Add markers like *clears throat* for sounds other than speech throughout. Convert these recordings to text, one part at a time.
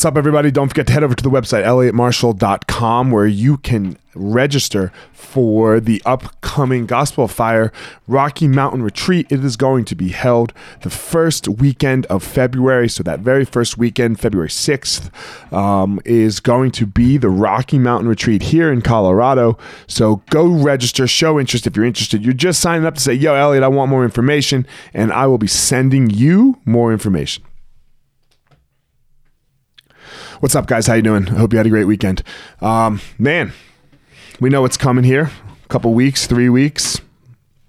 What's up, everybody? Don't forget to head over to the website, eliotmarshall.com, where you can register for the upcoming Gospel Fire Rocky Mountain Retreat. It is going to be held the first weekend of February. So, that very first weekend, February 6th, um, is going to be the Rocky Mountain Retreat here in Colorado. So, go register, show interest if you're interested. You're just signing up to say, Yo, Eliot, I want more information, and I will be sending you more information. What's up, guys? How you doing? I hope you had a great weekend. Um, man, we know what's coming here. A couple weeks, three weeks.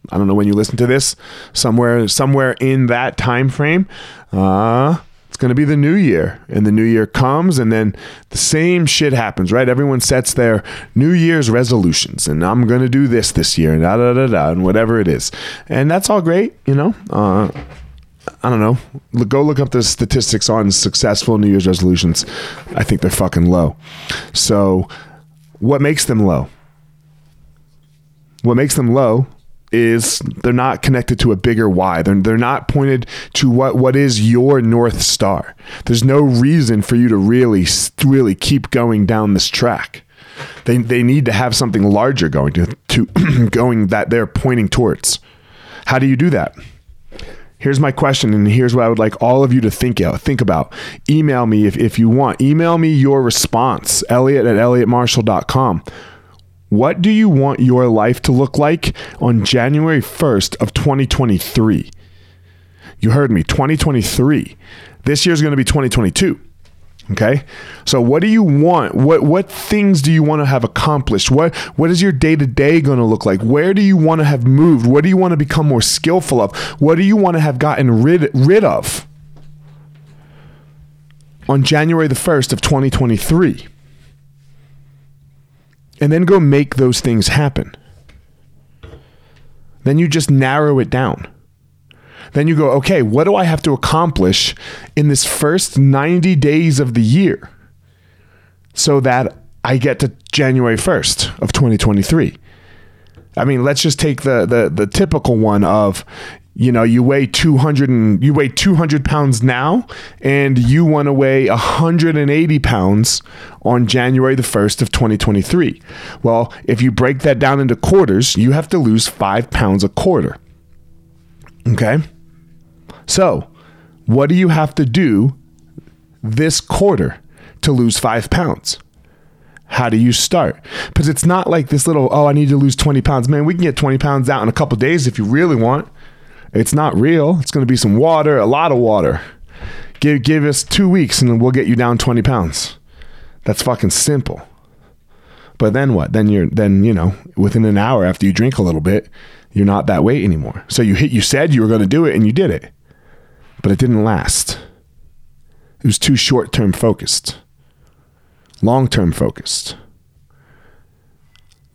I don't know when you listen to this. Somewhere, somewhere in that time frame. Uh, it's going to be the new year, and the new year comes, and then the same shit happens, right? Everyone sets their New Year's resolutions, and I'm going to do this this year, and da da da da, and whatever it is, and that's all great, you know. Uh, I don't know. Go look up the statistics on successful New Year's resolutions. I think they're fucking low. So, what makes them low? What makes them low is they're not connected to a bigger why. They're, they're not pointed to what, what is your North Star. There's no reason for you to really, really keep going down this track. They, they need to have something larger going to, to *clears throat* going that they're pointing towards. How do you do that? Here's my question and here's what i would like all of you to think out think about. Email me if, if you want. Email me your response eliot at eliotmarshall.com what do you want your life to look like on january 1st of 2023 you heard me 2023 this year's going to be 2022 Okay. So what do you want? What what things do you want to have accomplished? What what is your day-to-day going to look like? Where do you want to have moved? What do you want to become more skillful of? What do you want to have gotten rid rid of? On January the 1st of 2023. And then go make those things happen. Then you just narrow it down. Then you go, okay, what do I have to accomplish in this first 90 days of the year so that I get to January 1st of 2023? I mean, let's just take the the the typical one of you know you weigh 200 and you weigh 200 pounds now and you want to weigh 180 pounds on january the 1st of 2023 well if you break that down into quarters you have to lose five pounds a quarter. Okay so, what do you have to do this quarter to lose five pounds? How do you start? Because it's not like this little, oh, I need to lose 20 pounds. Man, we can get 20 pounds out in a couple days if you really want. It's not real. It's going to be some water, a lot of water. Give, give us two weeks and we'll get you down 20 pounds. That's fucking simple. But then what? Then you're, then, you know, within an hour after you drink a little bit, you're not that weight anymore. So you hit, you said you were going to do it and you did it but it didn't last. It was too short term focused, long term focused.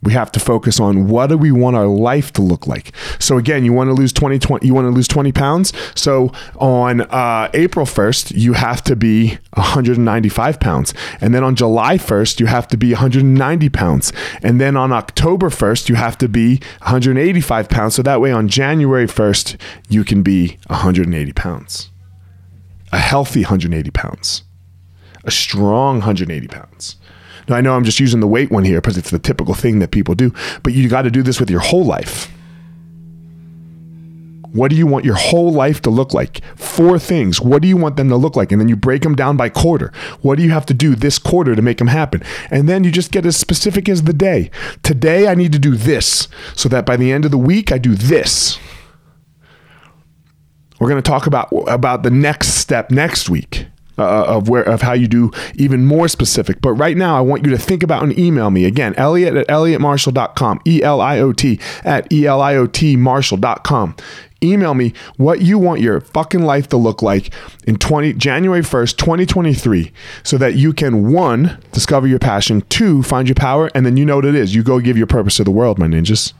We have to focus on what do we want our life to look like. So again, you want to lose 20, 20 you want to lose 20 pounds. So on uh, April 1st, you have to be 195 pounds. And then on July 1st, you have to be 190 pounds. And then on October 1st, you have to be 185 pounds. So that way on January 1st, you can be 180 pounds. A healthy 180 pounds. A strong 180 pounds. Now, I know I'm just using the weight one here because it's the typical thing that people do, but you got to do this with your whole life. What do you want your whole life to look like? Four things. What do you want them to look like? And then you break them down by quarter. What do you have to do this quarter to make them happen? And then you just get as specific as the day. Today, I need to do this so that by the end of the week, I do this. We're going to talk about, about the next step next week uh, of where of how you do even more specific. But right now, I want you to think about and email me again, Eliot at eliotmarshall.com, E L I O T at E L I O T Marshall.com. Email me what you want your fucking life to look like in 20 January 1st, 2023 so that you can one discover your passion, two find your power and then you know what it is. You go give your purpose to the world, my ninjas.